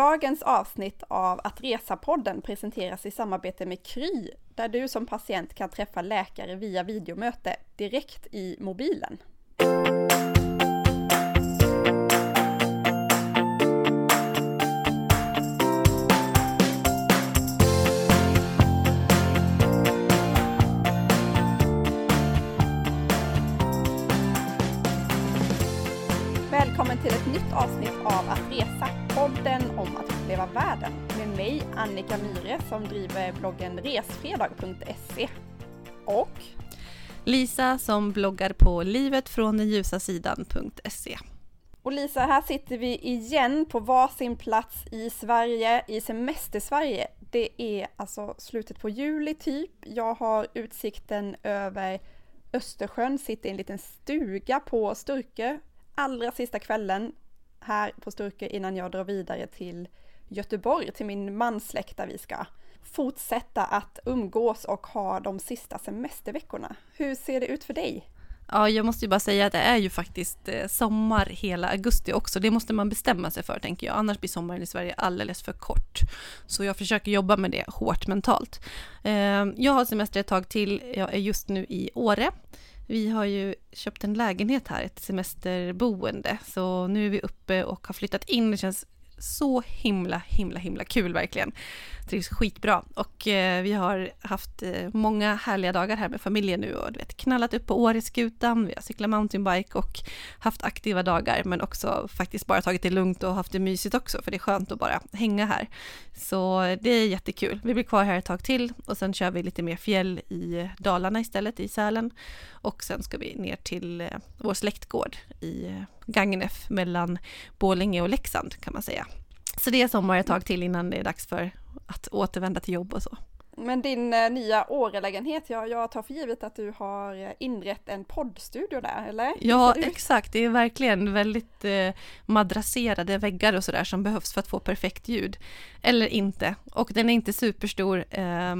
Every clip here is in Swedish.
Dagens avsnitt av Att Resa-podden presenteras i samarbete med Kry, där du som patient kan träffa läkare via videomöte direkt i mobilen. Välkommen till ett nytt avsnitt av Att Resa, podden om att uppleva världen med mig Annika Myre som driver bloggen resfredag.se och Lisa som bloggar på livetfråndenljusasidan.se. Och Lisa, här sitter vi igen på varsin plats i Sverige, i semester-Sverige. Det är alltså slutet på juli typ. Jag har utsikten över Östersjön, sitter i en liten stuga på Sturkö allra sista kvällen här på Sturkö innan jag drar vidare till Göteborg, till min manssläkt där vi ska fortsätta att umgås och ha de sista semesterveckorna. Hur ser det ut för dig? Ja, jag måste ju bara säga att det är ju faktiskt eh, sommar hela augusti också. Det måste man bestämma sig för, tänker jag. Annars blir sommaren i Sverige alldeles för kort. Så jag försöker jobba med det hårt mentalt. Eh, jag har semester ett tag till. Jag är just nu i Åre. Vi har ju köpt en lägenhet här, ett semesterboende. Så nu är vi uppe och har flyttat in. Det känns så himla, himla, himla kul verkligen. Trivs skitbra och eh, vi har haft eh, många härliga dagar här med familjen nu och du vet knallat upp på Åreskutan, vi har cyklat mountainbike och haft aktiva dagar men också faktiskt bara tagit det lugnt och haft det mysigt också för det är skönt att bara hänga här. Så det är jättekul. Vi blir kvar här ett tag till och sen kör vi lite mer fjäll i Dalarna istället, i Sälen. Och sen ska vi ner till eh, vår släktgård i Gagnef mellan Bålinge och Leksand kan man säga. Så det är sommar ett tag till innan det är dags för att återvända till jobb och så. Men din eh, nya Årelägenhet, jag, jag tar för givet att du har eh, inrett en poddstudio där, eller? Ja, exakt. Det är verkligen väldigt eh, madrasserade väggar och sådär som behövs för att få perfekt ljud. Eller inte. Och den är inte superstor. Eh,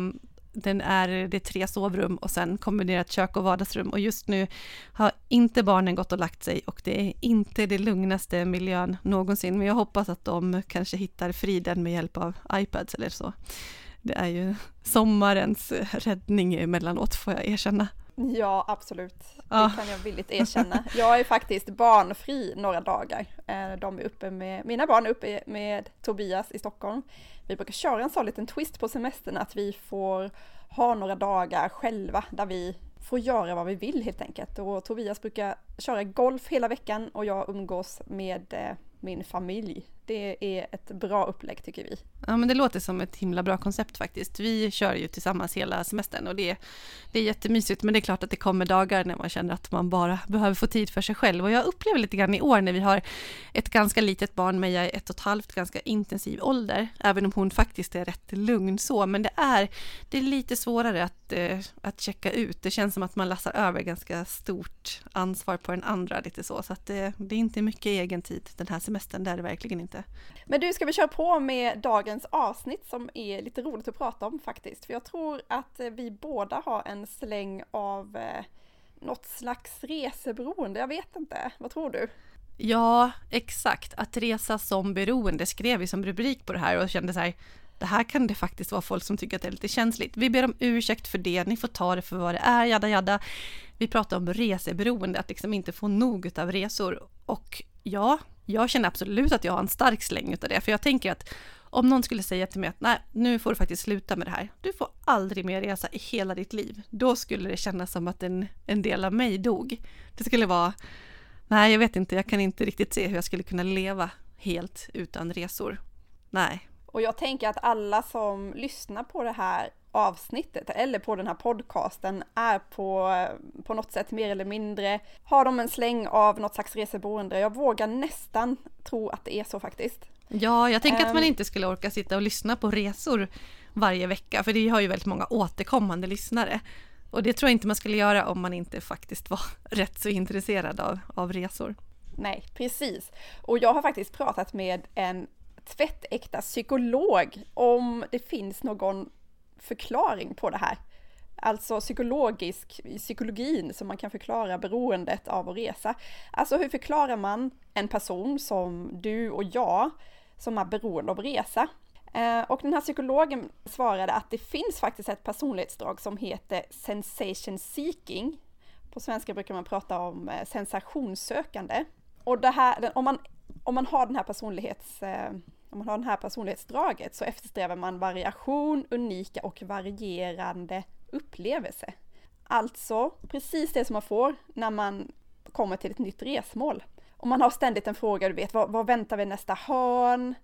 den är, det är tre sovrum och sen kombinerat kök och vardagsrum och just nu har inte barnen gått och lagt sig och det är inte det lugnaste miljön någonsin men jag hoppas att de kanske hittar friden med hjälp av iPads eller så. Det är ju sommarens räddning emellanåt får jag erkänna. Ja, absolut. Det kan jag villigt erkänna. Jag är faktiskt barnfri några dagar. Eh, de är uppe med, mina barn är uppe med Tobias i Stockholm. Vi brukar köra en sån liten twist på semestern att vi får ha några dagar själva där vi får göra vad vi vill helt enkelt. Och Tobias brukar köra golf hela veckan och jag umgås med eh, min familj. Det är ett bra upplägg tycker vi. Ja men det låter som ett himla bra koncept faktiskt. Vi kör ju tillsammans hela semestern och det, det är jättemysigt men det är klart att det kommer dagar när man känner att man bara behöver få tid för sig själv och jag upplever lite grann i år när vi har ett ganska litet barn, Meja är ett och ett halvt, ganska intensiv ålder, även om hon faktiskt är rätt lugn så, men det är, det är lite svårare att, eh, att checka ut. Det känns som att man lassar över ganska stort ansvar på den andra lite så, så att det, det är inte mycket egen tid den här semestern, det är det verkligen inte. Men du, ska vi köra på med dagens avsnitt som är lite roligt att prata om faktiskt. För jag tror att vi båda har en släng av eh, något slags reseberoende. Jag vet inte, vad tror du? Ja, exakt. Att resa som beroende skrev vi som rubrik på det här och kände så här, det här kan det faktiskt vara folk som tycker att det är lite känsligt. Vi ber om ursäkt för det, ni får ta det för vad det är, jada jada. Vi pratar om reseberoende, att liksom inte få nog av resor. Och ja, jag känner absolut att jag har en stark släng utav det, för jag tänker att om någon skulle säga till mig att nej, nu får du faktiskt sluta med det här. Du får aldrig mer resa i hela ditt liv. Då skulle det kännas som att en, en del av mig dog. Det skulle vara, nej jag vet inte, jag kan inte riktigt se hur jag skulle kunna leva helt utan resor. Nej. Och jag tänker att alla som lyssnar på det här avsnittet eller på den här podcasten är på, på något sätt mer eller mindre, har de en släng av något slags reseboende. Jag vågar nästan tro att det är så faktiskt. Ja, jag tänker att man ehm. inte skulle orka sitta och lyssna på resor varje vecka, för det har ju väldigt många återkommande lyssnare. Och det tror jag inte man skulle göra om man inte faktiskt var rätt så intresserad av, av resor. Nej, precis. Och jag har faktiskt pratat med en tvättäkta psykolog om det finns någon förklaring på det här. Alltså psykologisk, psykologin som man kan förklara beroendet av att resa. Alltså hur förklarar man en person som du och jag som är beroende av att resa. Eh, och den här psykologen svarade att det finns faktiskt ett personlighetsdrag som heter sensation seeking. På svenska brukar man prata om eh, sensationssökande. Och det här, om, man, om man har den här personlighets eh, om man har det här personlighetsdraget så eftersträvar man variation, unika och varierande upplevelse. Alltså precis det som man får när man kommer till ett nytt resmål. Och man har ständigt en fråga, du vet, vad, vad väntar vi nästa hörn?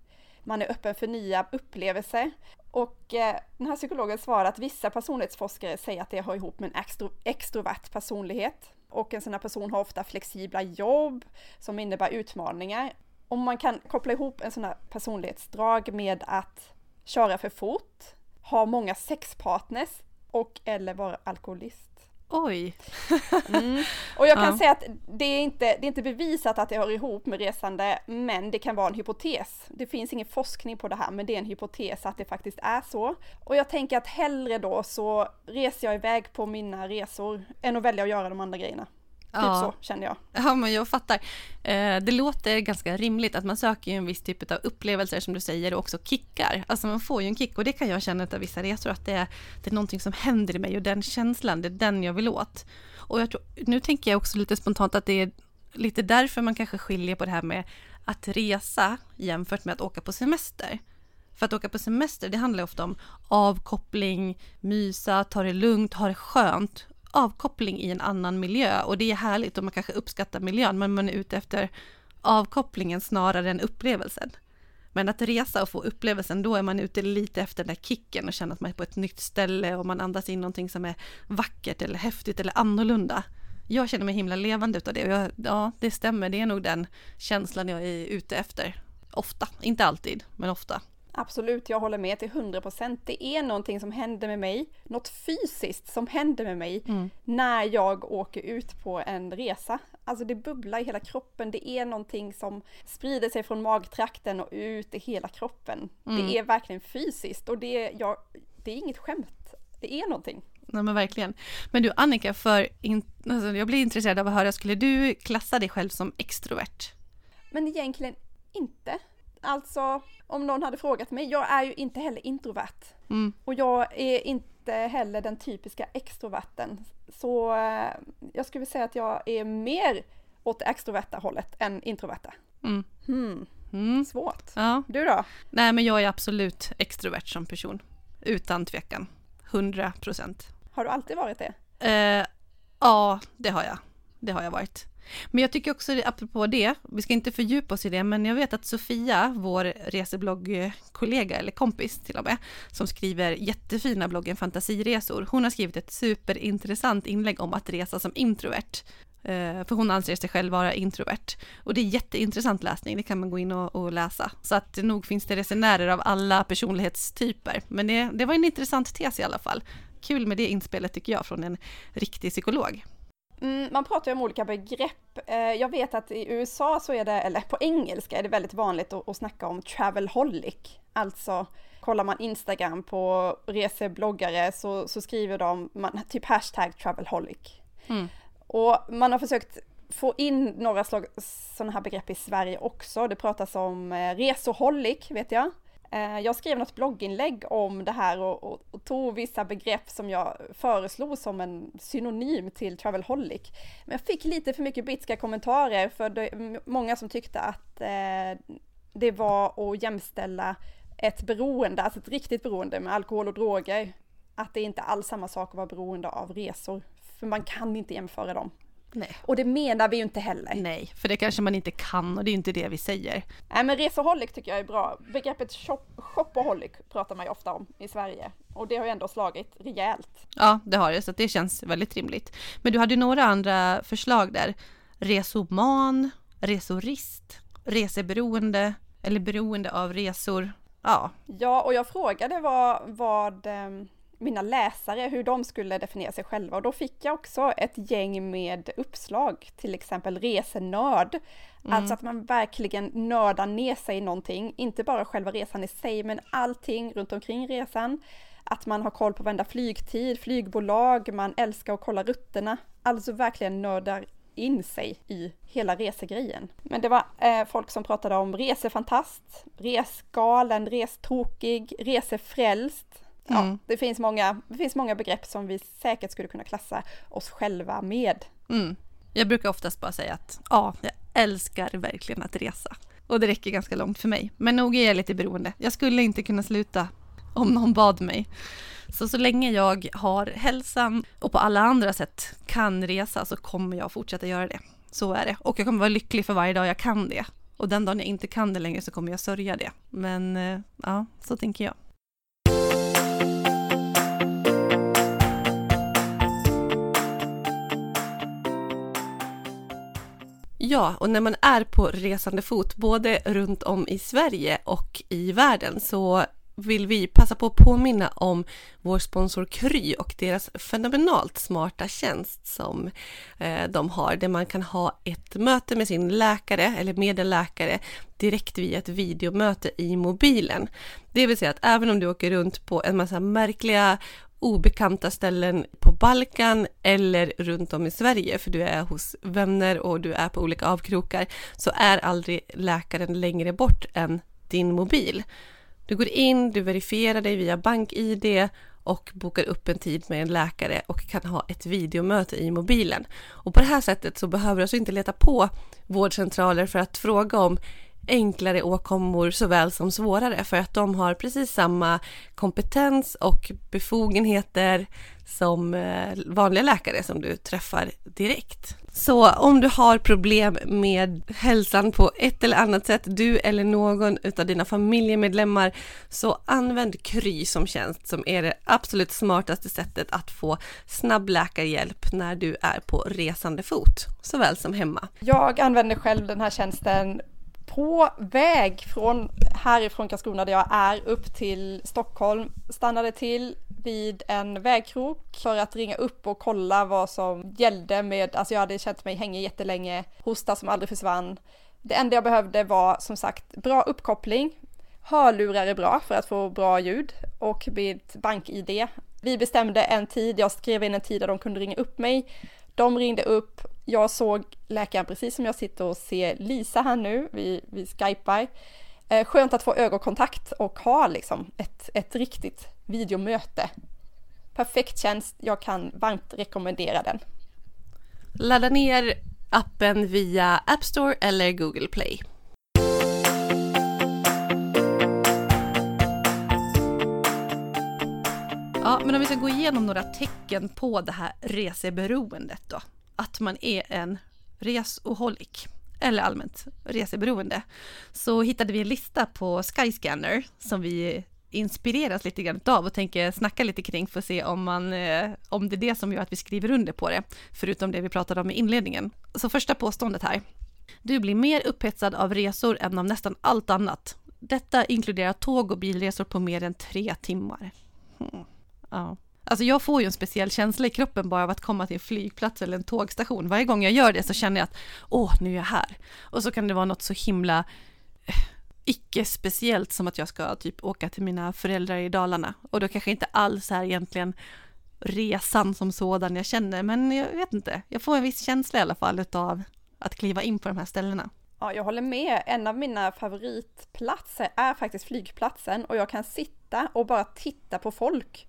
Man är öppen för nya upplevelser. Och eh, den här psykologen svarar att vissa personlighetsforskare säger att det hör ihop med en extro, extrovert personlighet. Och en sån här person har ofta flexibla jobb som innebär utmaningar. Om man kan koppla ihop en sån här personlighetsdrag med att köra för fort, ha många sexpartners och eller vara alkoholist. Oj! Mm. Och jag kan Ja. säga att det är, inte, det är inte bevisat att det hör ihop med resande, men det kan vara en hypotes. Det finns ingen forskning på det här, men det är en hypotes att det faktiskt är så. Och jag tänker att hellre då så reser jag iväg på mina resor än att välja att göra de andra grejerna. Typ Ja. så känner jag. Ja, men jag fattar. Eh, det låter ganska rimligt att man söker ju en viss typ av upplevelser som du säger och också kickar. Alltså man får ju en kick och det kan jag känna av vissa resor att det är, det är någonting som händer i mig och den känslan, det är den jag vill åt. Och jag tror, nu tänker jag också lite spontant att det är lite därför man kanske skiljer på det här med att resa jämfört med att åka på semester. För att åka på semester, det handlar ofta om avkoppling, mysa, ta det lugnt, ha det skönt. Avkoppling i en annan miljö och det är härligt och man kanske uppskattar miljön men man är ute efter avkopplingen snarare än upplevelsen. Men att resa och få upplevelsen, då är man ute lite efter den där kicken och känner att man är på ett nytt ställe och man andas in någonting som är vackert eller häftigt eller annorlunda. Jag känner mig himla levande utav det och jag, ja, det stämmer, det är nog den känslan jag är ute efter. Ofta, inte alltid, men ofta. Absolut, jag håller med till 100%. Det är någonting som händer med mig, något fysiskt som händer med mig när jag åker ut på en resa. Alltså det bubblar i hela kroppen, det är någonting som sprider sig från magtrakten och ut i hela kroppen. Det är verkligen fysiskt och det är, jag, det är inget skämt. Det är någonting. Nej men verkligen. Men du Annika, för in, alltså, jag blir intresserad av att höra, skulle du klassa dig själv som extrovert? Men egentligen inte. Alltså, om någon hade frågat mig, jag är ju inte heller introvert. Mm. Och jag är inte heller den typiska extroverten. Så eh, jag skulle säga att jag är mer åt det extroverta hållet än introverta. Mm. Hmm, Mm. svårt. Ja. Du då? Nej men jag är absolut extrovert som person. Utan tvekan. 100 procent. Har du alltid varit det? Eh, ja, det har jag. Det har jag varit. Men jag tycker också, apropå det, vi ska inte fördjupa oss i det, men jag vet att Sofia, vår resebloggkollega, eller kompis till och med, som skriver jättefina bloggen Fantasiresor, hon har skrivit ett superintressant inlägg om att resa som introvert. Eh, för hon anser sig själv vara introvert. Och det är jätteintressant läsning, det kan man gå in och, och läsa. Så att nog finns det resenärer av alla personlighetstyper. Men det, det var en intressant tes i alla fall. Kul med det inspelet tycker jag från en riktig psykolog. Mm, man pratar ju om olika begrepp. Eh, jag vet att i USA så är det, eller på engelska är det väldigt vanligt att, att snacka om travelholic. Alltså kollar man Instagram på resebloggare så, så skriver de man, typ hashtag travelholic. Mm. Och man har försökt få in några sådana här begrepp i Sverige också. Det pratas om eh, resoholic, vet jag. Eh, jag skrev något blogginlägg om det här och, och, och tog vissa begrepp som jag föreslog som en synonym till travelholic. Men jag fick lite för mycket bitska kommentarer för det, många som tyckte att eh, det var att jämställa ett beroende, alltså ett riktigt beroende med alkohol och droger. Att det inte alls samma sak att vara beroende av resor. För man kan inte jämföra dem. Nej. Och det menar vi ju inte heller. Nej, för det kanske man inte kan och det är inte det vi säger. Nej men resoholic tycker jag är bra. Begreppet shop, shopaholic pratar man ju ofta om i Sverige. Och det har ju ändå slagit rejält. Ja, det har det, så det känns väldigt rimligt. Men du hade ju några andra förslag där. Resoman, resorist, reseberoende eller beroende av resor. Ja, Ja, och jag frågade vad, vad eh, mina läsare, hur de skulle definiera sig själva. Och då fick jag också ett gäng med uppslag, till exempel resenörd. Alltså att man verkligen nördar ner sig i någonting, inte bara själva resan i sig, men allting runt omkring resan. Att man har koll på varenda flygtid, flygbolag, man älskar att kolla rutterna. Alltså verkligen nördar in sig i hela resegrejen. Men det var eh, folk som pratade om resefantast, resgalen, restokig, resefrälst. Ja, mm. det, finns många, det finns många begrepp som vi säkert skulle kunna klassa oss själva med. Mm. Jag brukar oftast bara säga att ja, jag älskar verkligen att resa. Och det räcker ganska långt för mig. Men nog är jag lite beroende. Jag skulle inte kunna sluta om någon bad mig. Så så länge jag har hälsan och på alla andra sätt kan resa så kommer jag fortsätta göra det. Så är det. Och jag kommer vara lycklig för varje dag jag kan det. Och den dagen jag inte kan det längre så kommer jag sörja det. Men eh, ja, så tänker jag. Ja, och när man är på resande fot, både runt om i Sverige och i världen, så vill vi passa på att påminna om vår sponsor Kry och deras fenomenalt smarta tjänst som eh, de har, där man kan ha ett möte med sin läkare eller med en läkare direkt via ett videomöte i mobilen. Det vill säga att även om du åker runt på en massa märkliga obekanta ställen på Balkan eller runt om i Sverige, för du är hos vänner och du är på olika avkrokar, så är aldrig läkaren längre bort än din mobil. Du går in, du verifierar dig via BankID och bokar upp en tid med en läkare och kan ha ett videomöte i mobilen. Och på det här sättet så behöver du alltså inte leta på vårdcentraler för att fråga om enklare åkommor såväl som svårare för att de har precis samma kompetens och befogenheter som eh, vanliga läkare som du träffar direkt. Så om du har problem med hälsan på ett eller annat sätt, du eller någon av dina familjemedlemmar, så använd Kry som tjänst som är det absolut smartaste sättet att få snabb läkarhjälp när du är på resande fot, såväl som hemma. Jag använder själv den här tjänsten på väg från härifrån Karlskrona där jag är upp till Stockholm stannade till vid en vägkrok för att ringa upp och kolla vad som gällde med, alltså jag hade känt mig hängig jättelänge, hosta som aldrig försvann. Det enda jag behövde var som sagt bra uppkoppling, hörlurar är bra för att få bra ljud och mitt bank-id. Vi bestämde en tid, jag skrev in en tid där de kunde ringa upp mig. De ringde upp, jag såg läkaren precis som jag sitter och ser Lisa här nu, vi, vi skypar. Eh, skönt att få ögonkontakt och ha liksom ett, ett riktigt videomöte. Perfekt tjänst, jag kan varmt rekommendera den. Ladda ner appen via App Store eller Google Play. Ja, men om vi ska gå igenom några tecken på det här reseberoendet då. Att man är en resoholik eller allmänt reseberoende, så hittade vi en lista på Skyscanner som vi inspireras lite grann av och tänker snacka lite kring för att se om, man, eh, om det är det som gör att vi skriver under på det, förutom det vi pratade om i inledningen. Så första påståendet här. Du blir mer upphetsad av resor än av nästan allt annat. Detta inkluderar tåg och bilresor på mer än tre timmar. Hmm. Ja. Alltså jag får ju en speciell känsla i kroppen bara av att komma till en flygplats eller en tågstation. Varje gång jag gör det så känner jag att åh, nu är jag här. Och så kan det vara något så himla eh, icke-speciellt som att jag ska typ åka till mina föräldrar i Dalarna. Och då kanske inte alls är egentligen resan som sådan jag känner, men jag vet inte. Jag får en viss känsla i alla fall av att kliva in på de här ställena. Ja, jag håller med. En av mina favoritplatser är faktiskt flygplatsen och jag kan sitta och bara titta på folk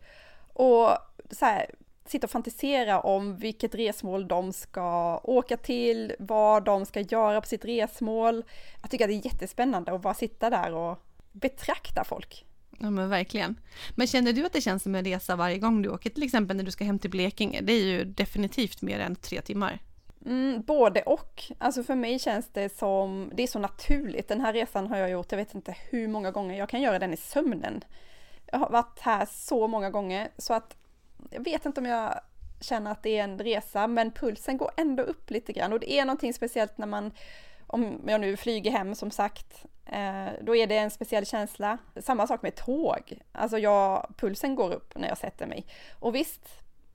och så här, sitta och fantisera om vilket resmål de ska åka till, vad de ska göra på sitt resmål. Jag tycker att det är jättespännande att bara sitta där och betrakta folk. Ja men verkligen. Men känner du att det känns som en resa varje gång du åker, till exempel när du ska hem till Blekinge? Det är ju definitivt mer än tre timmar. Mm, både och. Alltså för mig känns det som, det är så naturligt. Den här resan har jag gjort, jag vet inte hur många gånger, jag kan göra den i sömnen. Jag har varit här så många gånger så att jag vet inte om jag känner att det är en resa, men pulsen går ändå upp lite grann och det är någonting speciellt när man, om jag nu flyger hem som sagt, eh, då är det en speciell känsla. Samma sak med tåg, alltså jag, pulsen går upp när jag sätter mig. Och visst,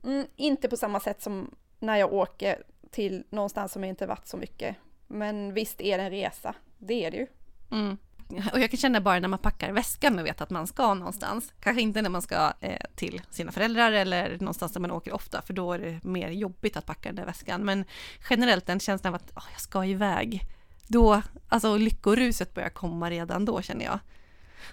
mm, inte på samma sätt som när jag åker till någonstans som jag inte varit så mycket. Men visst är det en resa, det är det ju. Mm och jag kan känna bara när man packar väskan och vet att man ska någonstans. Kanske inte när man ska eh, till sina föräldrar eller någonstans där man åker ofta, för då är det mer jobbigt att packa den där väskan. Men generellt den känslan av att oh, jag ska iväg. Då, alltså lyckoruset börjar komma redan då känner jag.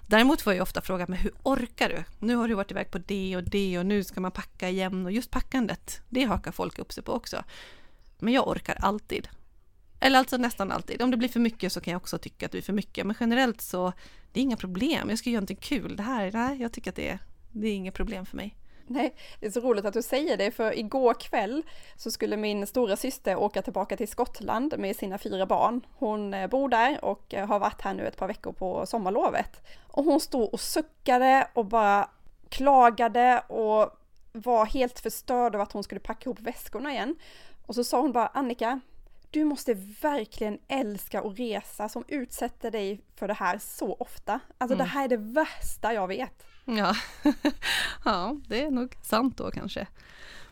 Däremot får jag ofta fråga, men hur orkar du? Nu har du varit iväg på det och det och nu ska man packa igen och just packandet, det hakar folk upp sig på också. Men jag orkar alltid. Eller alltså nästan alltid. Om det blir för mycket så kan jag också tycka att det är för mycket. Men generellt så, det är inga problem. Jag ska göra någonting kul. Det här, nej, jag tycker att det är, det är inga problem för mig. Nej, det är så roligt att du säger det, för igår kväll så skulle min stora syster åka tillbaka till Skottland med sina fyra barn. Hon eh, bor där och eh, har varit här nu ett par veckor på sommarlovet. Och hon stod och suckade och bara klagade och var helt förstörd av att hon skulle packa ihop väskorna igen. Och så sa hon bara Annika, du måste verkligen älska att resa som utsätter dig för det här så ofta. Alltså mm. det här är det värsta jag vet. Ja. ja, det är nog sant då kanske.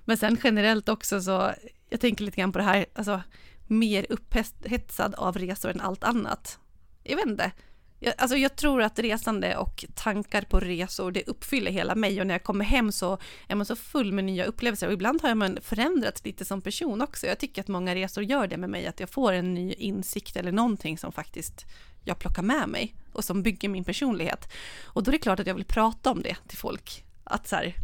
Men sen generellt också så, jag tänker lite grann på det här, alltså mer upphetsad av resor än allt annat. Jag vet inte, jag, alltså jag tror att resande och tankar på resor, det uppfyller hela mig och när jag kommer hem så är man så full med nya upplevelser och ibland har man förändrats lite som person också. Jag tycker att många resor gör det med mig, att jag får en ny insikt eller någonting som faktiskt jag plockar med mig och som bygger min personlighet. Och då är det klart att jag vill prata om det till folk. Att så här,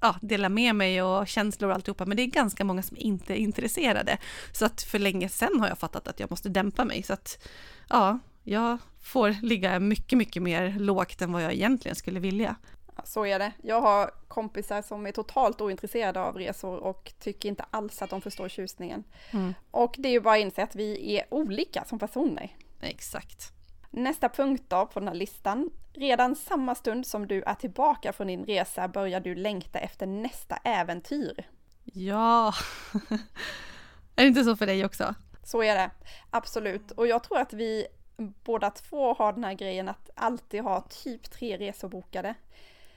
ja, dela med mig och känslor och alltihopa, men det är ganska många som inte är intresserade. Så att för länge sedan har jag fattat att jag måste dämpa mig. Så att ja, jag får ligga mycket, mycket mer lågt än vad jag egentligen skulle vilja. Så är det. Jag har kompisar som är totalt ointresserade av resor och tycker inte alls att de förstår tjusningen. Mm. Och det är ju bara att inse att vi är olika som personer. Exakt. Nästa punkt då på den här listan. Redan samma stund som du är tillbaka från din resa börjar du längta efter nästa äventyr. Ja, är det inte så för dig också? Så är det, absolut. Och jag tror att vi båda två har den här grejen att alltid ha typ tre resor bokade.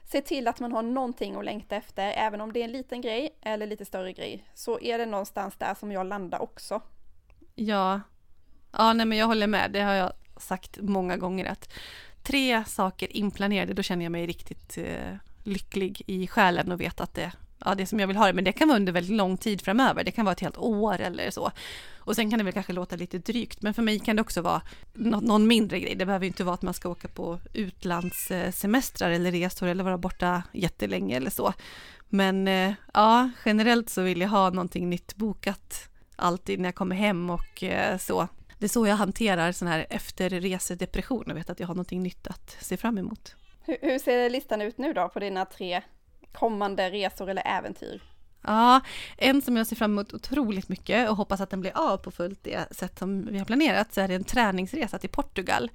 Se till att man har någonting att längta efter, även om det är en liten grej eller lite större grej. Så är det någonstans där som jag landar också. Ja, ja nej men jag håller med. Det har jag sagt många gånger att tre saker inplanerade, då känner jag mig riktigt eh, lycklig i själen och vet att det ja, det som jag vill ha det, men det kan vara under väldigt lång tid framöver. Det kan vara ett helt år eller så. Och sen kan det väl kanske låta lite drygt, men för mig kan det också vara någon mindre grej. Det behöver inte vara att man ska åka på utlandssemestrar eller resor eller vara borta jättelänge eller så. Men eh, ja, generellt så vill jag ha någonting nytt bokat alltid när jag kommer hem och eh, så. Det är så jag hanterar sån här efterresedepression och vet att jag har någonting nytt att se fram emot. Hur, hur ser listan ut nu då på dina tre kommande resor eller äventyr? Ja, en som jag ser fram emot otroligt mycket och hoppas att den blir av på fullt det sätt som vi har planerat, så är det en träningsresa till Portugal.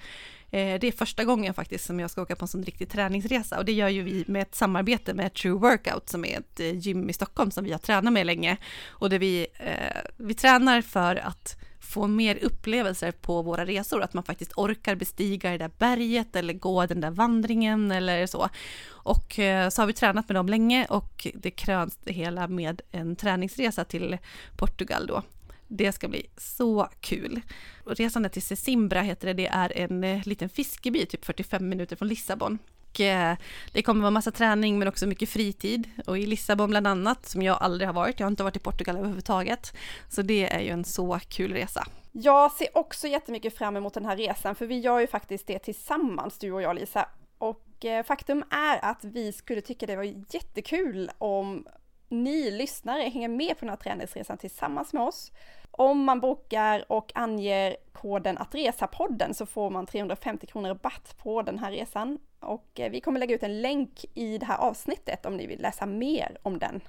Eh, det är första gången faktiskt som jag ska åka på en sån riktig träningsresa och det gör ju vi med ett samarbete med True Workout som är ett eh, gym i Stockholm som vi har tränat med länge och där vi, eh, vi tränar för att få mer upplevelser på våra resor, att man faktiskt orkar bestiga det där berget eller gå den där vandringen eller så. Och eh, så har vi tränat med dem länge och det kröns det hela med en träningsresa till Portugal då. Det ska bli så kul. Resan till Sesimbra heter det, det är en eh, liten fiskeby, typ 45 minuter från Lissabon. Och eh, det kommer vara massa träning men också mycket fritid. Och i Lissabon bland annat, som jag aldrig har varit, jag har inte varit i Portugal överhuvudtaget. Så det är ju en så kul resa. Jag ser också jättemycket fram emot den här resan, för vi gör ju faktiskt det tillsammans, du och jag Lisa. Och eh, faktum är att vi skulle tycka det var jättekul om ni lyssnare hänger med på den här träningsresan tillsammans med oss. Om man bokar och anger koden att resa-podden så får man 350 kronor rabatt på den här resan. Och eh, vi kommer lägga ut en länk i det här avsnittet om ni vill läsa mer om den.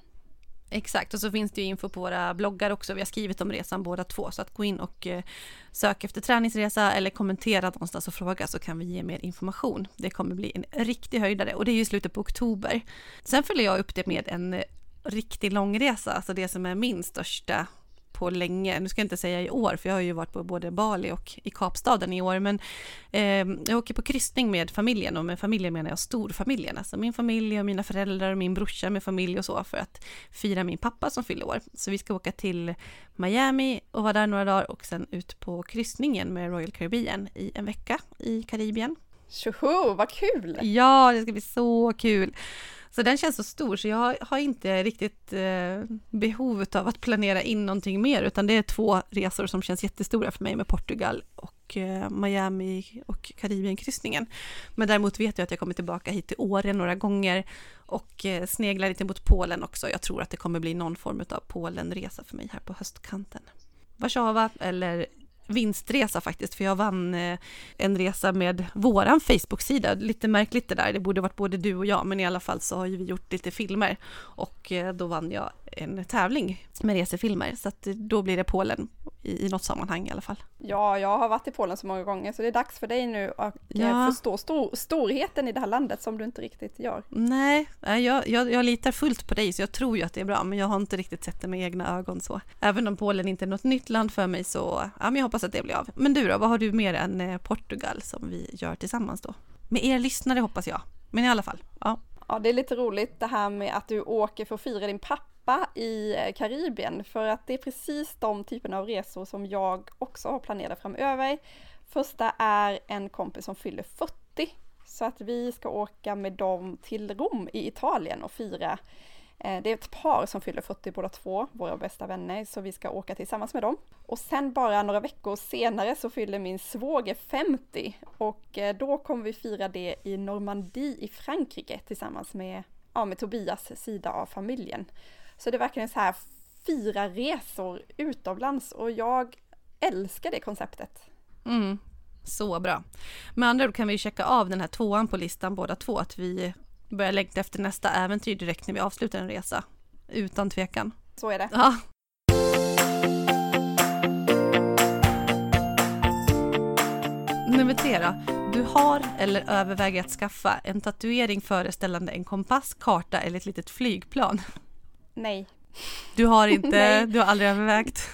Exakt, och så finns det ju info på våra bloggar också. Vi har skrivit om resan båda två, så att gå in och eh, sök efter träningsresa eller kommentera någonstans och fråga så kan vi ge mer information. Det kommer bli en riktig höjdare och det är ju i slutet på oktober. Sen följer jag upp det med en eh, riktig långresa, alltså det som är min största på länge. Nu ska jag inte säga i år, för jag har ju varit på både Bali och i Kapstaden i år, men eh, jag åker på kryssning med familjen och med familjen menar jag storfamiljen, alltså min familj och mina föräldrar och min brorsa med familj och så för att fira min pappa som fyller år. Så vi ska åka till Miami och vara där några dagar och sen ut på kryssningen med Royal Caribbean i en vecka i Karibien. Tjoho, vad kul! Ja, det ska bli så kul! Så den känns så stor så jag har inte riktigt eh, behov av att planera in någonting mer utan det är två resor som känns jättestora för mig med Portugal och eh, Miami och Karibienkryssningen. Men däremot vet jag att jag kommer tillbaka hit till Åre några gånger och eh, sneglar lite mot Polen också. Jag tror att det kommer bli någon form av Polenresa för mig här på höstkanten. Warszawa eller vinstresa faktiskt, för jag vann eh, en resa med våran Facebook-sida. Lite märkligt det där, det borde varit både du och jag, men i alla fall så har ju vi gjort lite filmer och eh, då vann jag en tävling med resefilmer, så att då blir det Polen i, i något sammanhang i alla fall. Ja, jag har varit i Polen så många gånger så det är dags för dig nu att eh, ja. förstå stor, storheten i det här landet som du inte riktigt gör. Nej, jag, jag, jag litar fullt på dig så jag tror ju att det är bra men jag har inte riktigt sett det med egna ögon så. Även om Polen inte är något nytt land för mig så, ja men jag hoppas att det blir av. Men du då, vad har du mer än eh, Portugal som vi gör tillsammans då? Med er lyssnare hoppas jag, men i alla fall, ja. Ja, det är lite roligt det här med att du åker för att fira din pappa i eh, Karibien för att det är precis de typerna av resor som jag också har planerat framöver. Första är en kompis som fyller 40 så att vi ska åka med dem till Rom i Italien och fira. Eh, det är ett par som fyller 40 båda två, våra bästa vänner, så vi ska åka tillsammans med dem. Och sen bara några veckor senare så fyller min svåger 50 och eh, då kommer vi fira det i Normandie i Frankrike tillsammans med, ja, med Tobias sida av familjen. Så det är verkligen så här fyra resor utomlands och jag älskar det konceptet. Mm, så bra. Med andra ord kan vi checka av den här tvåan på listan båda två, att vi börjar längta efter nästa äventyr direkt när vi avslutar en resa. Utan tvekan. Så är det. Ja. Nummer tre då. Du har eller överväger att skaffa en tatuering föreställande en kompass, karta eller ett litet flygplan. Nej. Du har inte, du har aldrig övervägt?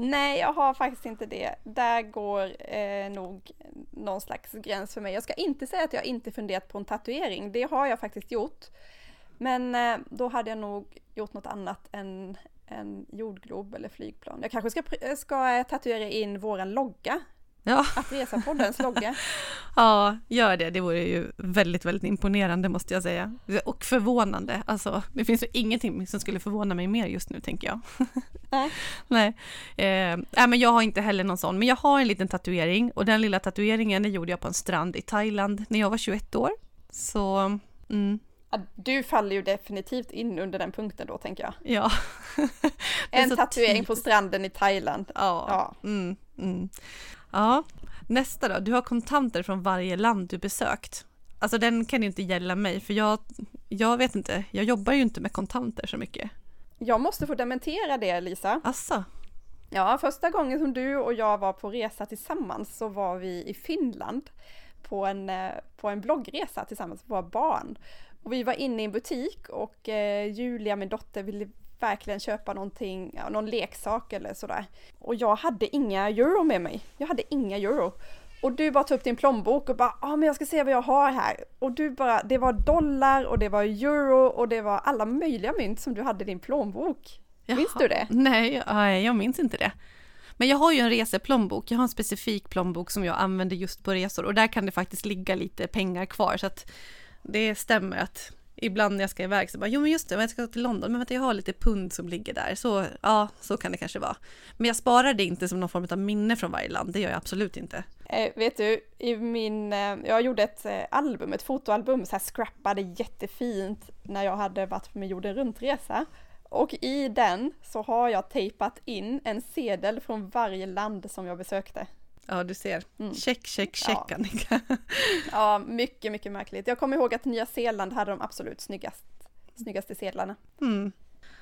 Nej, jag har faktiskt inte det. Där går eh, nog någon slags gräns för mig. Jag ska inte säga att jag inte funderat på en tatuering. Det har jag faktiskt gjort. Men eh, då hade jag nog gjort något annat än en jordglob eller flygplan. Jag kanske ska, ska tatuera in våran logga Ja. Att resa poddens logga. ja, gör det. Det vore ju väldigt, väldigt imponerande måste jag säga. Och förvånande. Alltså, det finns ju ingenting som skulle förvåna mig mer just nu tänker jag. Nej. Nej. Eh, men jag har inte heller någon sån. Men jag har en liten tatuering och den lilla tatueringen den gjorde jag på en strand i Thailand när jag var 21 år. Så, mm. Du faller ju definitivt in under den punkten då tänker jag. Ja. en tatuering på stranden i Thailand. Ja. ja. Mm, mm. Ja, nästa då. Du har kontanter från varje land du besökt. Alltså den kan ju inte gälla mig för jag, jag vet inte, jag jobbar ju inte med kontanter så mycket. Jag måste få dementera det Lisa. Asså? Ja, första gången som du och jag var på resa tillsammans så var vi i Finland på en, eh, på en bloggresa tillsammans med våra barn. Och vi var inne i en butik och eh, Julia, min dotter, ville verkligen köpa någonting, ja, någon leksak eller sådär. Och jag hade inga euro med mig. Jag hade inga euro. Och du bara tog upp din plånbok och bara, ja ah, men jag ska se vad jag har här. Och du bara, det var dollar och det var euro och det var alla möjliga mynt som du hade i din plånbok. Jaha. Minns du det? Nej, jag minns inte det. Men jag har ju en reseplånbok, jag har en specifik plånbok som jag använder just på resor och där kan det faktiskt ligga lite pengar kvar så att det stämmer att ibland när jag ska iväg så bara, jo men just det, jag ska till London, men vänta jag har lite pund som ligger där, så ja, så kan det kanske vara. Men jag sparar det inte som någon form av minne från varje land, det gör jag absolut inte. Eh, vet du, i min, eh, jag gjorde ett eh, album, ett fotoalbum, så här scrappade jättefint när jag hade varit med jorden runt-resa. Och i den så har jag tejpat in en sedel från varje land som jag besökte. Ja, du ser. Mm. Check, check, check ja. Annika. ja, mycket, mycket märkligt. Jag kommer ihåg att Nya Zeeland hade de absolut snyggast, snyggaste sedlarna. Mm.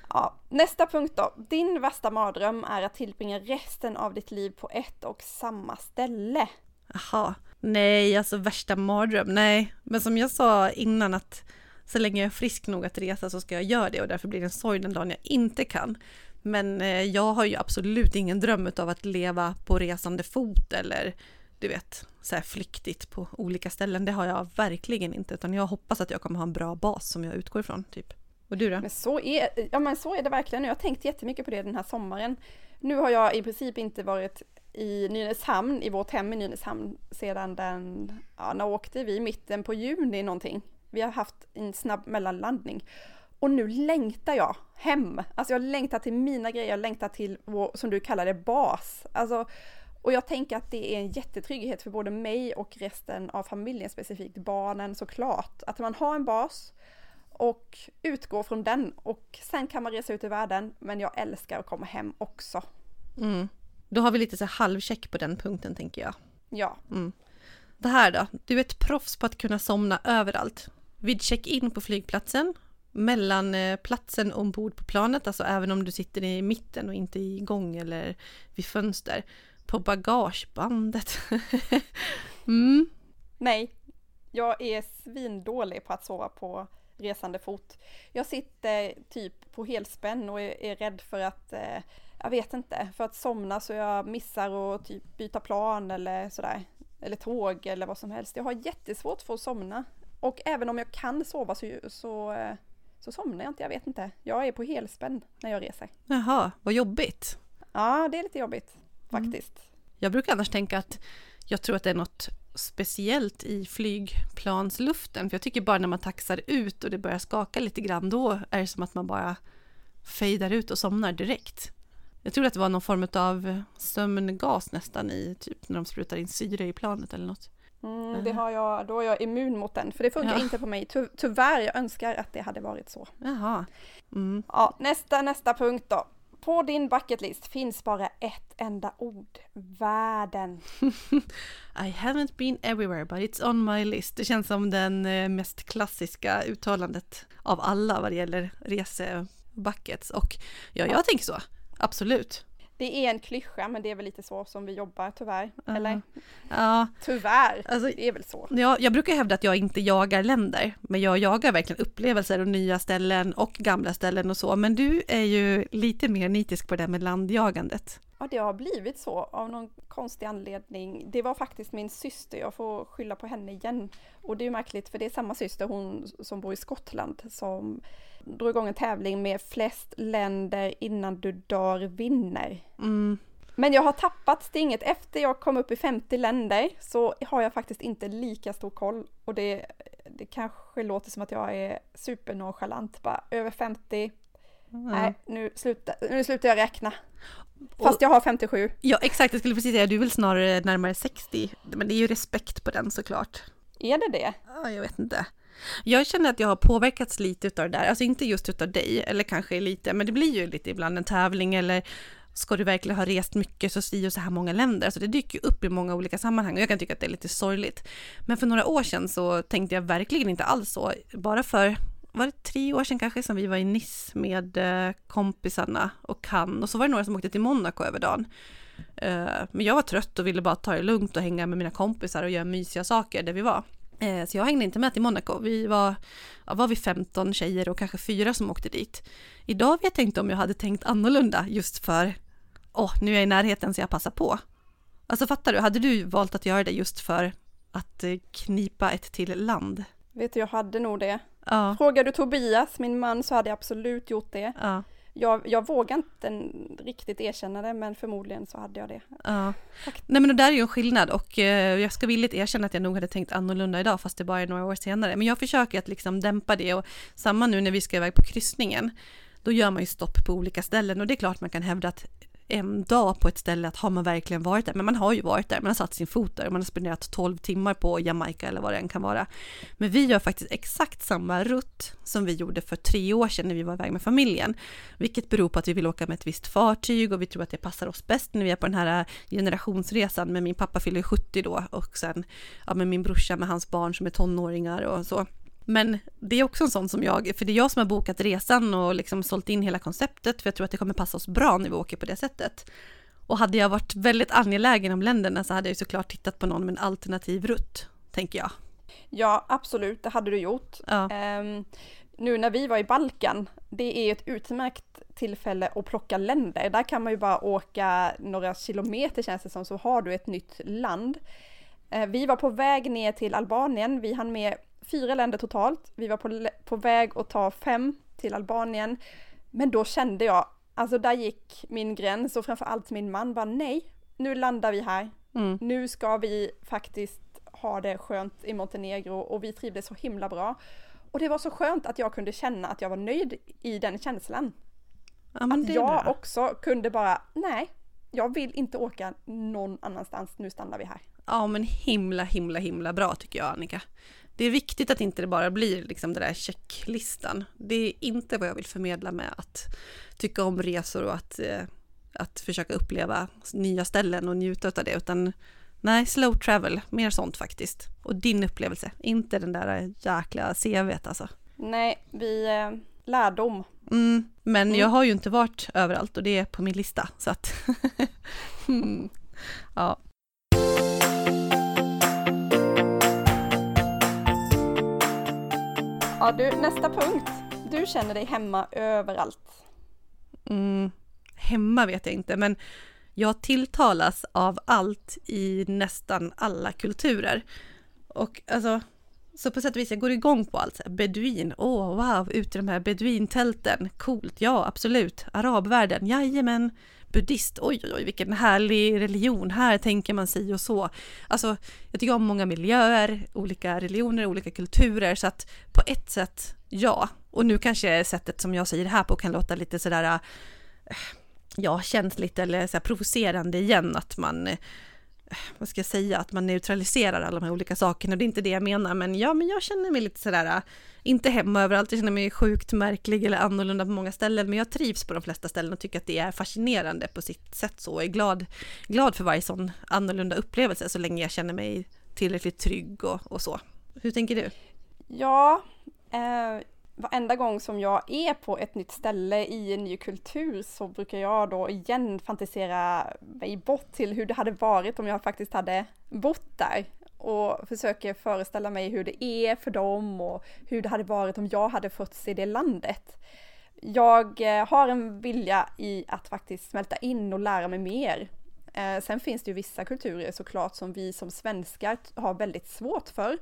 Ja, nästa punkt då. Din värsta mardröm är att tillbringa resten av ditt liv på ett och samma ställe. Jaha, nej, alltså värsta mardröm, nej. Men som jag sa innan att så länge jag är frisk nog att resa så ska jag göra det och därför blir det en sorg den dagen jag inte kan. Men eh, jag har ju absolut ingen dröm av att leva på resande fot eller du vet, så här flyktigt på olika ställen. Det har jag verkligen inte, utan jag hoppas att jag kommer ha en bra bas som jag utgår ifrån, typ. Och du då? Men så är, ja, men så är det verkligen. Jag har tänkt jättemycket på det den här sommaren. Nu har jag i princip inte varit i Nynäshamn, i vårt hem i Nynäshamn sedan den, ja när åkte vi? Mitten på juni någonting. Vi har haft en snabb mellanlandning. Och nu längtar jag hem. Alltså jag längtar till mina grejer, jag längtar till vår, som du kallar det, bas. Alltså, och jag tänker att det är en jättetrygghet för både mig och resten av familjen, specifikt barnen såklart. Att man har en bas och utgår från den och sen kan man resa ut i världen. Men jag älskar att komma hem också. Mm. Då har vi lite så halvcheck på den punkten tänker jag. Ja. Mm. Det här då? Du är ett proffs på att kunna somna överallt. Vid check-in på flygplatsen, mellan eh, platsen ombord på planet, alltså även om du sitter i mitten och inte i gång eller vid fönster. På bagagebandet. mm. Nej, jag är svindålig på att sova på resande fot. Jag sitter typ på helspänn och är, är rädd för att, eh, jag vet inte, för att somna så jag missar att typ byta plan eller sådär. Eller tåg eller vad som helst. Jag har jättesvårt för att somna. Och även om jag kan sova så, så, eh, så somnar jag inte, jag vet inte. Jag är på helspänn när jag reser. Jaha, vad jobbigt. Ja, det är lite jobbigt faktiskt. Mm. Jag brukar annars tänka att jag tror att det är något speciellt i flygplansluften. För jag tycker bara när man taxar ut och det börjar skaka lite grann, då är det som att man bara fejdar ut och somnar direkt. Jag tror att det var någon form av sömngas nästan i, typ när de sprutar in syre i planet eller något. Mm, det har jag, då är jag immun mot den, för det funkar ja. inte på mig. Ty tyvärr, jag önskar att det hade varit så. Jaha. Mm. Ja, nästa, nästa punkt då. På din bucketlist finns bara ett enda ord. Världen. I haven't been everywhere but it's on my list. Det känns som den eh, mest klassiska uttalandet av alla vad det gäller resebuckets. Och ja, jag tänker så. Absolut. Det är en klyscha, men det är väl lite så som vi jobbar tyvärr. Uh, Eller? Ja. Tyvärr, alltså, det är väl så. Ja, jag brukar hävda att jag inte jagar länder, men jag jagar verkligen upplevelser och nya ställen och gamla ställen och så. Men du är ju lite mer nitisk på det med landjagandet. Ja, det har blivit så av någon konstig anledning. Det var faktiskt min syster, jag får skylla på henne igen. Och det är ju märkligt för det är samma syster, hon som bor i Skottland, som drog igång en tävling med flest länder innan du dör vinner. Mm. Men jag har tappat stinget. Efter jag kom upp i 50 länder så har jag faktiskt inte lika stor koll. Och det, det kanske låter som att jag är supernonchalant. Bara över 50, mm. nej nu slutar, nu slutar jag räkna. Fast och, jag har 57. Ja exakt, jag skulle precis säga du är väl snarare närmare 60. Men det är ju respekt på den såklart. Är det det? Ja, jag vet inte. Jag känner att jag har påverkats lite utav det där, alltså inte just utav dig, eller kanske lite, men det blir ju lite ibland en tävling eller ska du verkligen ha rest mycket så si och så här många länder, alltså det dyker ju upp i många olika sammanhang och jag kan tycka att det är lite sorgligt. Men för några år sedan så tänkte jag verkligen inte alls så, bara för var det tre år sedan kanske som vi var i Nice med eh, kompisarna och kan och så var det några som åkte till Monaco över dagen. Eh, men jag var trött och ville bara ta det lugnt och hänga med mina kompisar och göra mysiga saker där vi var. Eh, så jag hängde inte med till Monaco. Vi var, ja, var vi 15 tjejer och kanske fyra som åkte dit. Idag vet jag inte om jag hade tänkt annorlunda just för, åh, oh, nu är jag i närheten så jag passar på. Alltså fattar du, hade du valt att göra det just för att eh, knipa ett till land? Vet du, jag hade nog det. Ja. Frågar du Tobias, min man, så hade jag absolut gjort det. Ja jag, jag vågar inte riktigt erkänna det, men förmodligen så hade jag det. Ja. Nej men det där är ju en skillnad och eh, jag ska villigt erkänna att jag nog hade tänkt annorlunda idag, fast det bara är några år senare. Men jag försöker att liksom dämpa det och samma nu när vi ska iväg på kryssningen, då gör man ju stopp på olika ställen och det är klart man kan hävda att en dag på ett ställe att har man verkligen varit där? Men man har ju varit där, man har satt sin fot där, man har spenderat 12 timmar på Jamaica eller vad det än kan vara. Men vi gör faktiskt exakt samma rutt som vi gjorde för tre år sedan när vi var iväg med familjen. Vilket beror på att vi vill åka med ett visst fartyg och vi tror att det passar oss bäst när vi är på den här eh, generationsresan. Men min pappa fyller 70 då och sen ja, med min brorsa med hans barn som är tonåringar och så. Men det är också en sån som jag, för det är jag som har bokat resan och liksom sålt in hela konceptet, för jag tror att det kommer passa oss bra när vi åker på det sättet. Och hade jag varit väldigt angelägen om länderna så hade jag såklart tittat på någon med en alternativ rutt, tänker jag. Ja, absolut, det hade du gjort. Ja. Um, nu när vi var i Balkan, det är ett utmärkt tillfälle att plocka länder. Där kan man ju bara åka några kilometer känns det som, så har du ett nytt land. Uh, vi var på väg ner till Albanien, vi hann med fyra länder totalt. Vi var på, på väg att ta fem till Albanien. Men då kände jag, alltså där gick min gräns och framförallt min man bara nej, nu landar vi här. Mm. Nu ska vi faktiskt ha det skönt i Montenegro och vi trivdes så himla bra. Och det var så skönt att jag kunde känna att jag var nöjd i den känslan. Ja, Att jag bra. också kunde bara, nej, jag vill inte åka någon annanstans, nu stannar vi här. Ja men himla himla himla bra tycker jag Annika. Det är viktigt att inte det bara blir liksom den där checklistan. Det är inte vad jag vill förmedla med att tycka om resor och att, eh, att försöka uppleva nya ställen och njuta av det utan nej, slow travel, mer sånt faktiskt. Och din upplevelse, inte den där jäkla CVt alltså. Nej, vi, eh, lärdom. Mm, men Mm. jag har ju inte varit överallt och det är på min lista så att mm, ja. Ja du, nästa punkt. Du känner dig hemma överallt. Mm, hemma vet jag inte, men jag tilltalas av allt i nästan alla kulturer. Och alltså, så på sätt och vis, jag går igång på allt. Beduin, åh wow, ut i de här beduintälten, coolt, ja absolut. Arabvärlden, jajamän. Buddhist, oj oj oj vilken härlig religion, här tänker man sig och så. Alltså, jag tycker om många miljöer, olika religioner, olika kulturer, så att på ett sätt, ja. Och nu kanske sättet som jag säger det här på kan låta lite sådär, äh, ja, känsligt eller så här provocerande igen, att man, eh, vad ska jag säga, att man neutraliserar alla de här olika sakerna. Det är inte det jag menar, men ja, men jag känner mig lite sådär, inte hemma överallt, jag känner mig sjukt märklig eller annorlunda på många ställen, men jag trivs på de flesta ställen och tycker att det är fascinerande på sitt sätt så, och är glad, glad för varje sån annorlunda upplevelse så länge jag känner mig tillräckligt trygg och, och så. Hur tänker du? Ja, eh, varenda gång som jag är på ett nytt ställe i en ny kultur så brukar jag då igen fantisera mig bort till hur det hade varit om jag faktiskt hade bott där och försöker föreställa mig hur det är för dem och hur det hade varit om jag hade fötts i det landet. Jag eh, har en vilja i att faktiskt smälta in och lära mig mer. Eh, sen finns det ju vissa kulturer såklart som vi som svenskar har väldigt svårt för.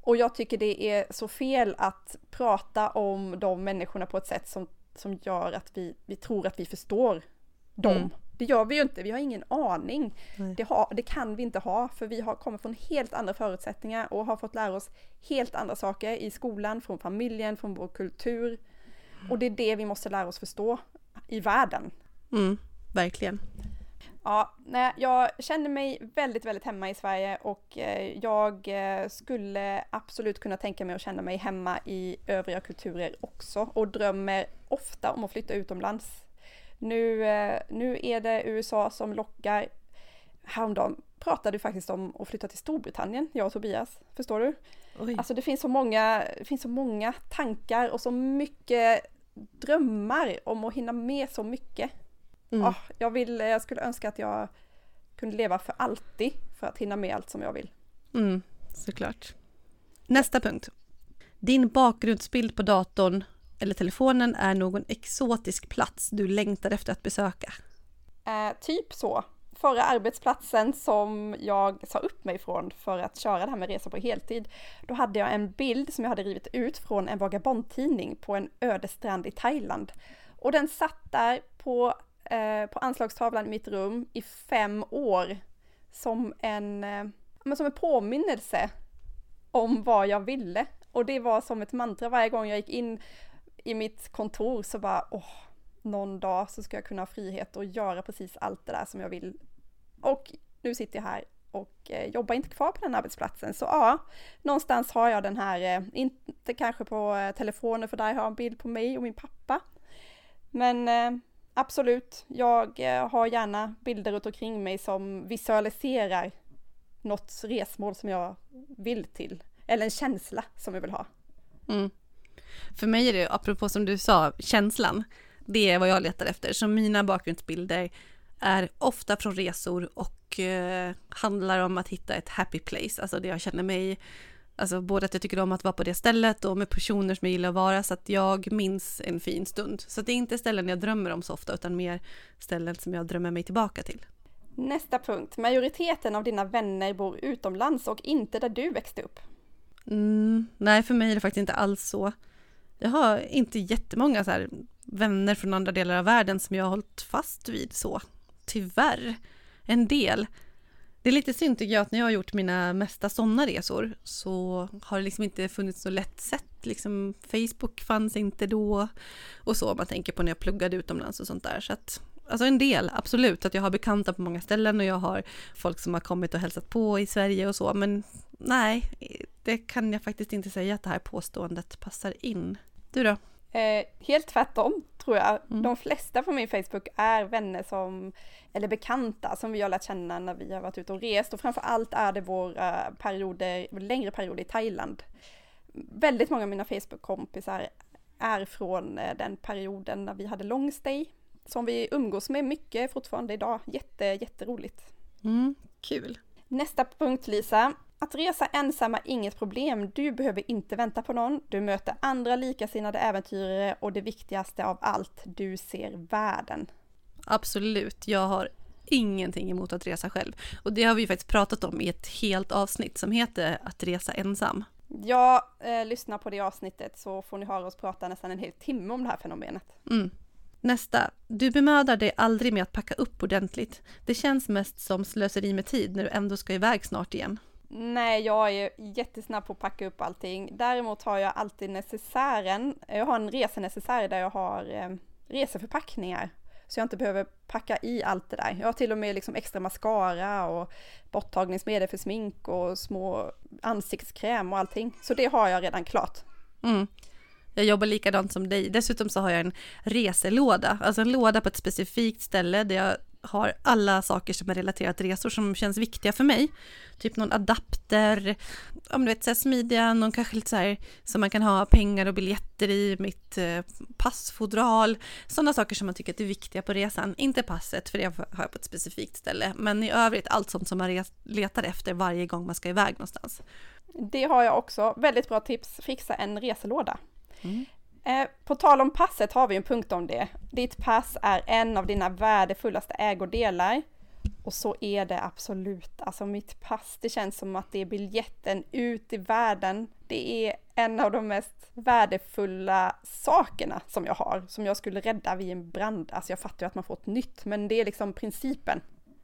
Och jag tycker det är så fel att prata om de människorna på ett sätt som, som gör att vi, vi tror att vi förstår dem. Mm. Det gör vi ju inte, vi har ingen aning. Det, har, det kan vi inte ha, för vi har kommit från helt andra förutsättningar och har fått lära oss helt andra saker i skolan, från familjen, från vår kultur. Och det är det vi måste lära oss förstå i världen. Mm, verkligen. Ja, nej, jag känner mig väldigt, väldigt hemma i Sverige och eh, jag eh, skulle absolut kunna tänka mig att känna mig hemma i övriga kulturer också och drömmer ofta om att flytta utomlands. Nu, eh, nu är det USA som lockar. Häromdagen pratade vi faktiskt om att flytta till Storbritannien, jag och Tobias. Förstår du? Oj. Alltså det finns så många, det finns så många tankar och så mycket drömmar om att hinna med så mycket. Mm. Ah, jag, vill, jag skulle önska att jag kunde leva för alltid för att hinna med allt som jag vill. Mm, såklart. Nästa punkt. Din bakgrundsbild på datorn eller telefonen är någon exotisk plats du längtar efter att besöka. Eh, typ så. Förra arbetsplatsen som jag sa upp mig från för att köra det här med resa på heltid, då hade jag en bild som jag hade rivit ut från en vagabondtidning på en öde strand i Thailand. Och den satt där på, eh, på anslagstavlan i mitt rum i fem år som en, eh, men som en påminnelse om vad jag ville. Och det var som ett mantra varje gång jag gick in i mitt kontor så bara, åh, någon dag så ska jag kunna ha frihet och göra precis allt det där som jag vill. Och nu sitter jag här och eh, jobbar inte kvar på den arbetsplatsen. Så ja, någonstans har jag den här, eh, inte kanske på eh, telefonen för där har jag en bild på mig och min pappa. Men eh, absolut, jag eh, har gärna bilder runt omkring mig som visualiserar något resmål som jag vill till. Eller en känsla som jag vill ha. Mm. För mig är det, apropå som du sa, känslan. Det är vad jag letar efter. Så mina bakgrundsbilder är ofta från resor och eh, handlar om att hitta ett happy place. Alltså det jag känner mig, alltså både att jag tycker om att vara på det stället och med personer som jag gillar att vara så att jag minns en fin stund. Så det är inte ställen jag drömmer om så ofta utan mer ställen som jag drömmer mig tillbaka till. Nästa punkt. Majoriteten av dina vänner bor utomlands och inte där du växte upp. Mm, nej, för mig är det faktiskt inte alls så. Jag har inte jättemånga så här vänner från andra delar av världen som jag har hållit fast vid så. Tyvärr. en del. Det är lite synd tycker jag att när jag har gjort mina mesta sådana resor så har det liksom inte funnits något lätt sätt. Liksom Facebook fanns inte då och så. Man tänker på när jag pluggade utomlands och sånt där. Så att, alltså en del, absolut. Att jag har bekanta på många ställen och jag har folk som har kommit och hälsat på i Sverige och så. Men nej, det kan jag faktiskt inte säga att det här påståendet passar in. Du då? Eh, helt tvärtom tror jag. Mm. De flesta på min Facebook är vänner som, eller bekanta som vi har lärt känna när vi har varit ute och rest och framför allt är det våra perioder, längre perioder i Thailand. Väldigt många av mina Facebook-kompisar är från eh, den perioden när vi hade long stay som vi umgås med mycket fortfarande idag. Jätte, jätteroligt. Mm, kul. Nästa punkt Lisa. Att resa ensam är inget problem. Du behöver inte vänta på någon. Du möter andra likasinnade äventyrare och det viktigaste av allt, du ser världen. Absolut, jag har ingenting emot att resa själv. Och det har vi faktiskt pratat om i ett helt avsnitt som heter Att resa ensam. Ja, eh, lyssna på det avsnittet så får ni höra oss prata nästan en hel timme om det här fenomenet. Mm. Nästa. Du bemödar dig aldrig med att packa upp ordentligt. Det känns mest som slöseri med tid när du ändå ska iväg snart igen. Nej, jag är jättesnabb på att packa upp allting. Däremot har jag alltid necessären. Jag har en resenecessär där jag har eh, reseförpackningar. Så jag inte behöver packa i allt det där. Jag har till och med liksom extra mascara och borttagningsmedel för smink och små ansiktskräm och allting. Så det har jag redan klart. Mm. Jag jobbar likadant som dig. Dessutom så har jag en reselåda, alltså en låda på ett specifikt ställe där jag har alla saker som är relaterat till resor som känns viktiga för mig. Typ någon adapter, om du vet så här smidiga, någon kanske lite så här som man kan ha pengar och biljetter i, mitt eh, passfodral, sådana saker som man tycker är viktiga på resan. Inte passet, för det har jag på ett specifikt ställe, men i övrigt allt sånt som man letar efter varje gång man ska iväg någonstans. Det har jag också. Väldigt bra tips, fixa en reselåda. Mm. Eh, på tal om passet har vi en punkt om det. Ditt pass är en av dina värdefullaste ägodelar. Och så är det absolut. Alltså mitt pass, det känns som att det är biljetten ut i världen. Det är en av de mest värdefulla sakerna som jag har, som jag skulle rädda vid en brand. Alltså jag fattar ju att man får ett nytt, men det är liksom principen.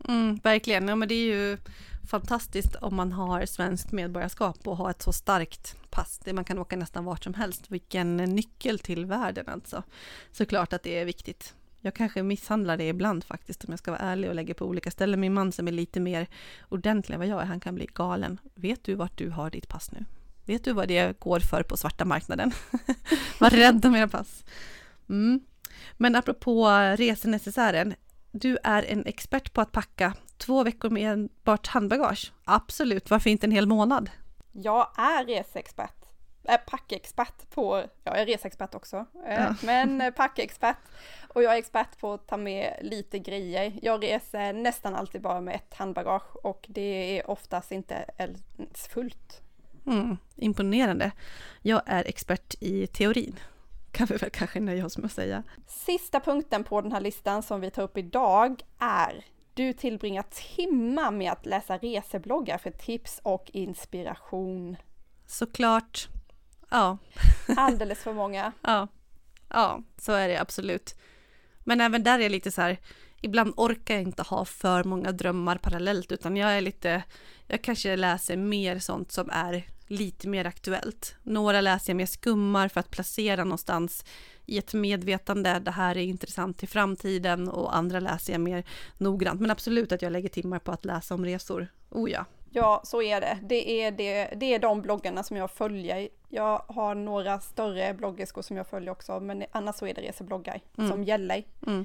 Mm, verkligen, ja men det är ju fantastiskt om man har svenskt medborgarskap och har ett så starkt pass. Man kan åka nästan vart som helst. Vilken nyckel till världen alltså. Såklart att det är viktigt. Jag kanske misshandlar det ibland faktiskt om jag ska vara ärlig och lägger på olika ställen. Min man som är lite mer ordentlig än vad jag är, han kan bli galen. Vet du vart du har ditt pass nu? Vet du vad det går för på svarta marknaden? Var rädd om era pass. Mm. Men apropå resenecessären, du är en expert på att packa två veckor med enbart handbagage. Absolut, varför inte en hel månad? Jag är reseexpert. Äh, packexpert på, ja, jag är reseexpert också, äh, ja. men packexpert. Och jag är expert på att ta med lite grejer. Jag reser nästan alltid bara med ett handbagage och det är oftast inte ens fullt. Mm, imponerande. Jag är expert i teorin kan vi väl kanske nöja oss med att säga. Sista punkten på den här listan som vi tar upp idag är du tillbringar timmar med att läsa resebloggar för tips och inspiration. Såklart. Ja. Alldeles för många. Ja. Ja, så är det absolut. Men även där är jag lite så här, ibland orkar jag inte ha för många drömmar parallellt, utan jag är lite, jag kanske läser mer sånt som är lite mer aktuellt. Några läser jag mer skummar för att placera någonstans i ett medvetande, det här är intressant till framtiden och andra läser jag mer noggrant. Men absolut att jag lägger timmar på att läsa om resor. Oh ja. Ja, så är det. Det är, det, det är de bloggarna som jag följer. Jag har några större bloggerskor som jag följer också, men annars så är det resebloggar mm. som gäller. Mm.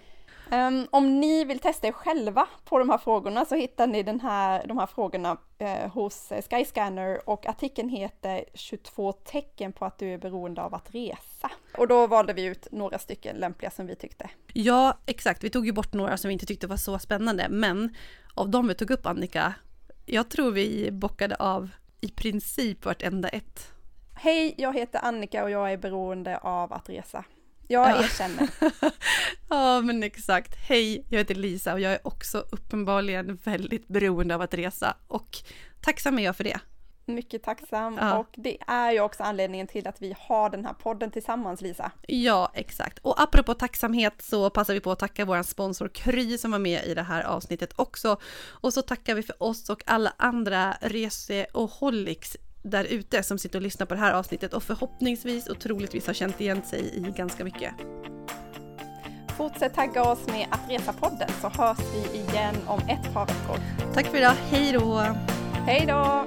Um, om ni vill testa er själva på de här frågorna så hittar ni den här, de här frågorna uh, hos Skyscanner och artikeln heter 22 tecken på att du är beroende av att resa. Och då valde vi ut några stycken lämpliga som vi tyckte. Ja, exakt. Vi tog ju bort några som vi inte tyckte var så spännande, men av de vi tog upp Annika, jag tror vi bockade av i princip vartenda ett. Hej, jag heter Annika och jag är beroende av att resa. Jag ja. erkänner. ja, men exakt. Hej, jag heter Lisa och jag är också uppenbarligen väldigt beroende av att resa och tacksam är jag för det. Mycket tacksam Ja. och det är ju också anledningen till att vi har den här podden tillsammans Lisa. Ja, exakt. Och apropå tacksamhet så passar vi på att tacka vår sponsor Kry som var med i det här avsnittet också. Och så tackar vi för oss och alla andra reseoholics där ute som sitter och lyssnar på det här avsnittet och förhoppningsvis och troligtvis har känt igen sig i ganska mycket. Fortsätt tagga oss med att resa podden så hörs vi igen om ett par veckor. Tack för idag, hej då! Hej då!